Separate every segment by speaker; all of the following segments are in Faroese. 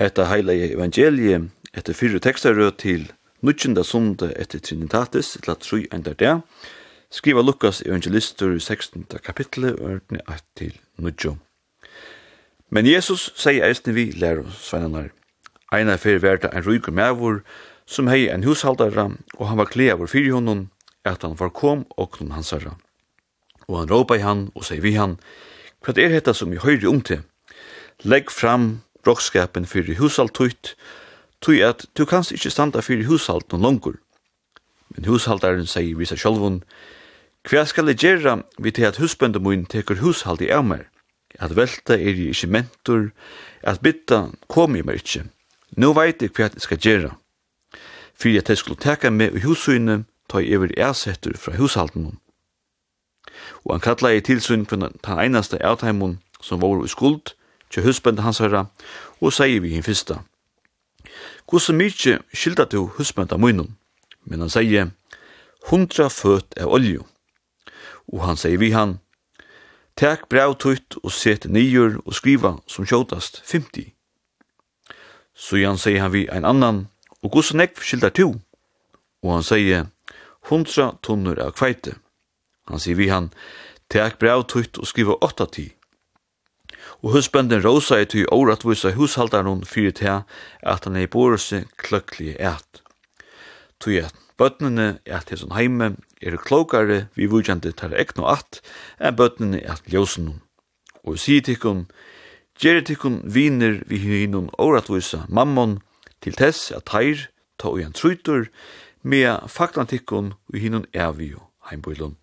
Speaker 1: Hetta heila evangelie etter fyrre tekstarød til Nutjenda sunde etter Trinitatis, etla tru enda der, skriva Lukas evangelister i 16. kapitlet, ordne 1 til Nutjo. Men Jesus sier eisne vi lærer sveinanar. Einar fyrir verda en rygur mævur, som hei en hushaldara, og han var kleavur fyrir honom, at han var kom og noen hansara. Og han råpa i han, og sier vi han, hva er hetta som vi høyri om til? Legg fram brokskapen fyrir hushalt tøyt, tøy at du kanst ikkje standa fyrir hushalt noen langer. Men hushaltaren sier visa sjolvun, Hva skal jeg gjerra vi til at husbøndet min teker hushalt i av? At velta er jeg ikkje mentor, at bytta kom i meg ikkje. Nå veit jeg hva jeg skal gjerra. Fyrir at jeg skulle teka meg i hussynet, ta jeg over ersetter fra hushalten Og han kallar i tilsyn for den einaste avtaimun som var i skuld, til husbende hans herra, og sier vi hinn fyrsta. Hvordan mykje skilda du husbende munnen? Men han sier, hundra føt av olju. Og han sier vi han, Tek brev tutt og set nyer og skriva som kjotast 50. Så han sier han vi ein annan, og hvordan nekv skildar tu? Og han sier, hundra tunnur av kveite. Han sier vi han, Tek brev tutt og skriva 8 ti. Og husbønden rosa i tøy åratvisa hushaldaren fyrir til at han er i borese kløkkelig et. Tøy at bøtnene er til sånn heime er klokare vi vujande tar ekno at enn bøtnene er til ljósen. Og sier tikkun, gjerri tikkun viner vi hinnun åratvisa mammon til tess at heir ta og en trutur mea faktan tikkun vi hinun evio heimboilun.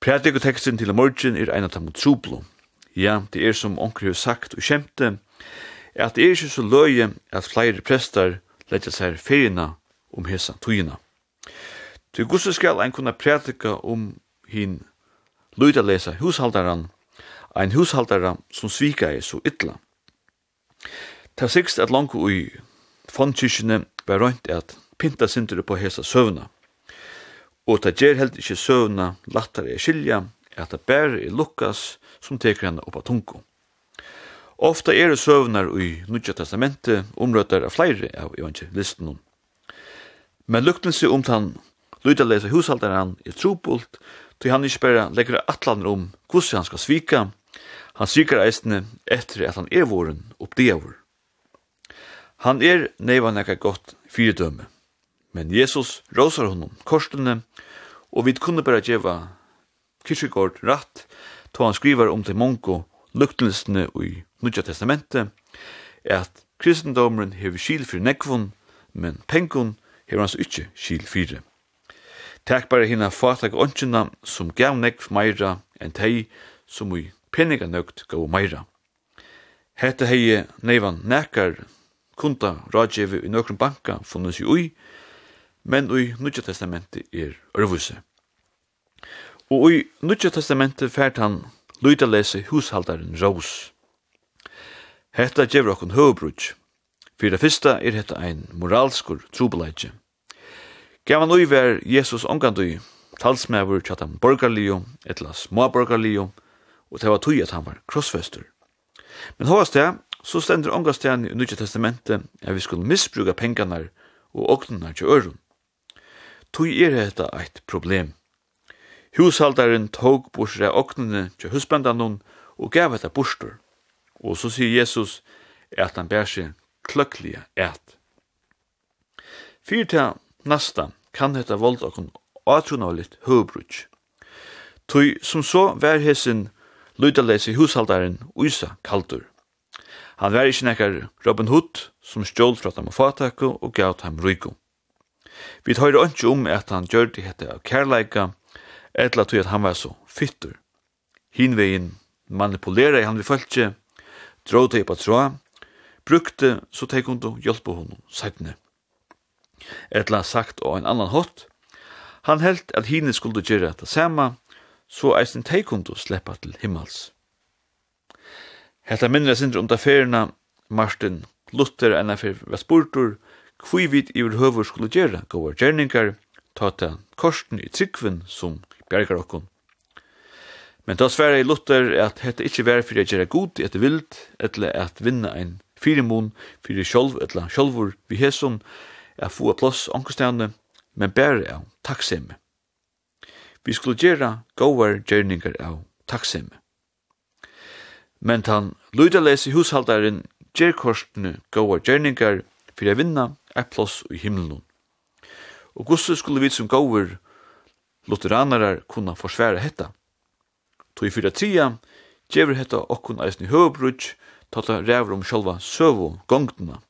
Speaker 1: Prædikoteksten til morgen er ein av dem trublo. Ja, det er som onker har sagt og kjemte, at det er ikke så løye at flere prester letja seg ferina om hesa tøyina. Til gusse skal ein kunna prædika om hin lyda lesa hushaldaran, ein hushaldara som svika er så ytla. Ta sikst at langt ui fondkirkene var røynt at pinta sintere på hesa søvna og ta ger helt ikkje søvna lattare er skilja, at det bære er Lukas som teker henne oppa tungo. Ofta er det søvnar i Nudja Testamentet omrøttar av flere av evangelisten. Men luktelse om han lyda lesa hushaldaren er trobult, til han ikkje berre legger atlander om hvordan han skal svika, han svikar eisne etter at han er våren oppdeavur. Han er neivan ekka godt fyrdømme. Men Jesus råsar honom korsene, og vi kunne bare djeva Kyrkjegård ratt, to han skriver om til Mongo luktelistene i Nudja Testamentet, er at kristendomren hever skil for nekvun, men pengun hever hans ikkje skil fyrir. Takk bare hina fatak åndkina som gav nekv meira enn tei som i peninga nøgt gav meira. Hette hei neivan nekar kunda rådgjevi i nøkron banka funnes i ui, men i Nudja Testamentet er ørvuse. Og i Nudja Testamentet fært han lyda lese hushaldaren Rós. Hetta gjevur okkun høvbrudj. Fyrir det fyrsta er hetta ein moralskur trubeleidje. Gavan ui ver Jesus ongandu talsmevur tjatam borgarlio, etla småborgarlio, og det var tui at han var krossfester. Men hovast det, så stendur omgandstjani i Nudja Testamentet at vi skulle misbruka pengarnar og oknunar til ørum tog er hetta eit problem. Hushaldaren tog bursre oknene til husbandanon og gav hetta bursdur. Og så sier Jesus at han bær seg kløkkelige et. Fyr nasta kan hetta vold okon atronavlitt høvbrutsk. Tui som så vær hesin lydalæs hushaldaren Uysa kaldur. Han vær ikkje nekkar Robin Hood som stjål fra dem og fatakko og gav dem ryko. Vi tar ikke om at han gjør det hette av kærleika, etla tog at han var så fyttur. Hinvegin manipulerer han vi følte, drog det på tråd, brukte så teg hun til hjelpe henne sættene. Etla sagt og en annan hot, han helt at hine skulle gjøre det samme, så eisen teg hun til sleppa til himmels. Hetta minnes sindur om da ferina Martin Luther enn fyrir Vestburtur, Kvui vit iver høver skulle gjere gåa gjerningar, ta ta korsten i tryggven som bjergar okkon. Men da sverre i Luther at hette ikkje vær fyrir at gjere god etter vild, eller at vinna ein fyrimon, fyrir sjolv, eller sjolvor vi hesson, er få plass ankerstjane, men bære av takksemme. Vi skulle gjere gåa gjerningar av takksemme. Men han lydalese hushaldaren gjerkorstene gåa gjerningar fyrir a vinna, et plass i himmelen. Og gusse skulle vi som gåver lutheranerar kunna forsvære hetta. Tog fyra tria, djever hetta okkun eisen i høvbrudj, tata rævur om sjálva søvu, gongtuna,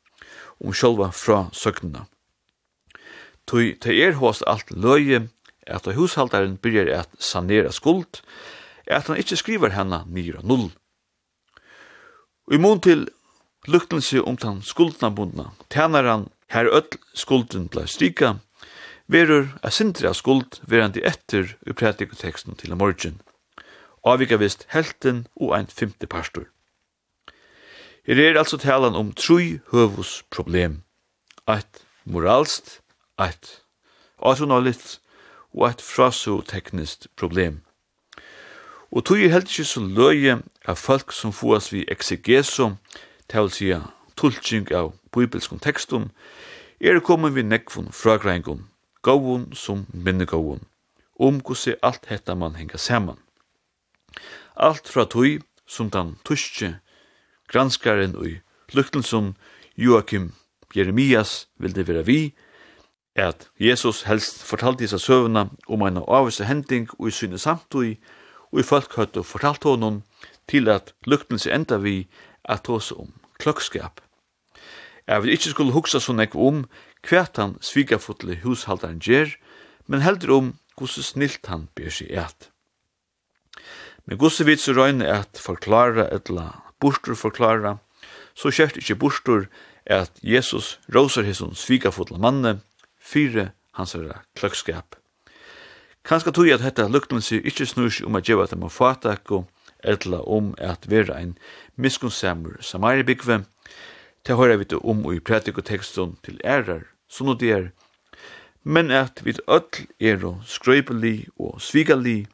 Speaker 1: om sjálva fra søgnuna. Tog te er hos alt løye, at hushaldaren byrjar at sanera skuld, at han ikkje skriver henne nyra null. Og i mån til luktensi om den skuldna bundna, tænaran her öll skulden blei strika, verur a sindri av skuld verandi etter i pratikoteksten til morgin avvika vist helten og ein femte pastor. Her er altså talan om trui høvus problem, eit moralst, eit atonalit og eit frasoteknist problem. Og tog er helt ikkje så løye av folk som fuas vi exegeso, til å tulltsing av bibelskum tekstum, er kommet við nekvun frágrængum, góvun sum minnegóvun, um kussi alt hetta man henga saman. Alt fra tui, sum tann tuske granskaren ui, luktelsum Joachim Jeremias vildi vera vi, at Jesus helst fortalte disse søvna om en avvise hending og i syne samtøy, og i folk høyt og fortalte honom til at luktelse enda vi at hos om klokskap, Jeg vil ikke skulle huksa så nekk om hvert han svigafotle hushaldaren gjer, men heldur om hvordan snilt han ber seg et. Men gosse vits og røyne at forklara etla bostur forklara, så kjert ikkje bostur at Jesus råsar hesson svigafotla manne fyre hans herra kløkskap. Kanska tog at hetta luknelse ikkje snurs seg om at djeva dem av fatak og etla om at vera ein miskunnsamur samaribikve, Det hører vi om i pratikoteksten til ærer, så nå det er. Men at vi ødel er og skrøypelig og svigelig,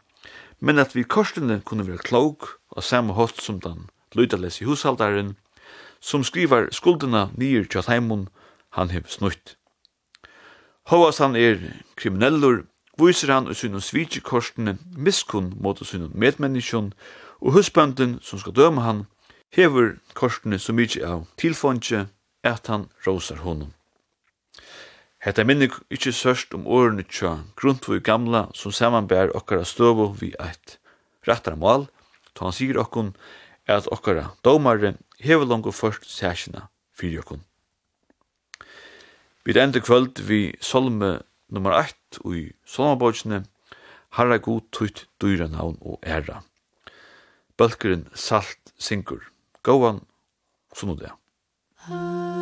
Speaker 1: men at vi korsene kunne være klok og samme host som den løydales i hushaldaren, som skriver skuldene nyer til heimun han hev snutt. Hovas han er kriminellur, viser han og synum svitjekorsene miskunn mot og synum medmenneskjon, og husbanden som skal døme han, hever korsene så mykje av tilfondje at han rosar honom. Hetta minnig ikkje sørst om årene tja grundtvoi gamla som samanbær okkara støvo vi eit rettara mål, to han sier okkon at okkara domare hever langt først sæsina fyrir okkon. Vi enda kvöld vi solme nummer 1 i solmabogsene Harra god tutt dyra navn og æra. Bølkeren salt synkur. Gåan, sunnudag.
Speaker 2: Ah.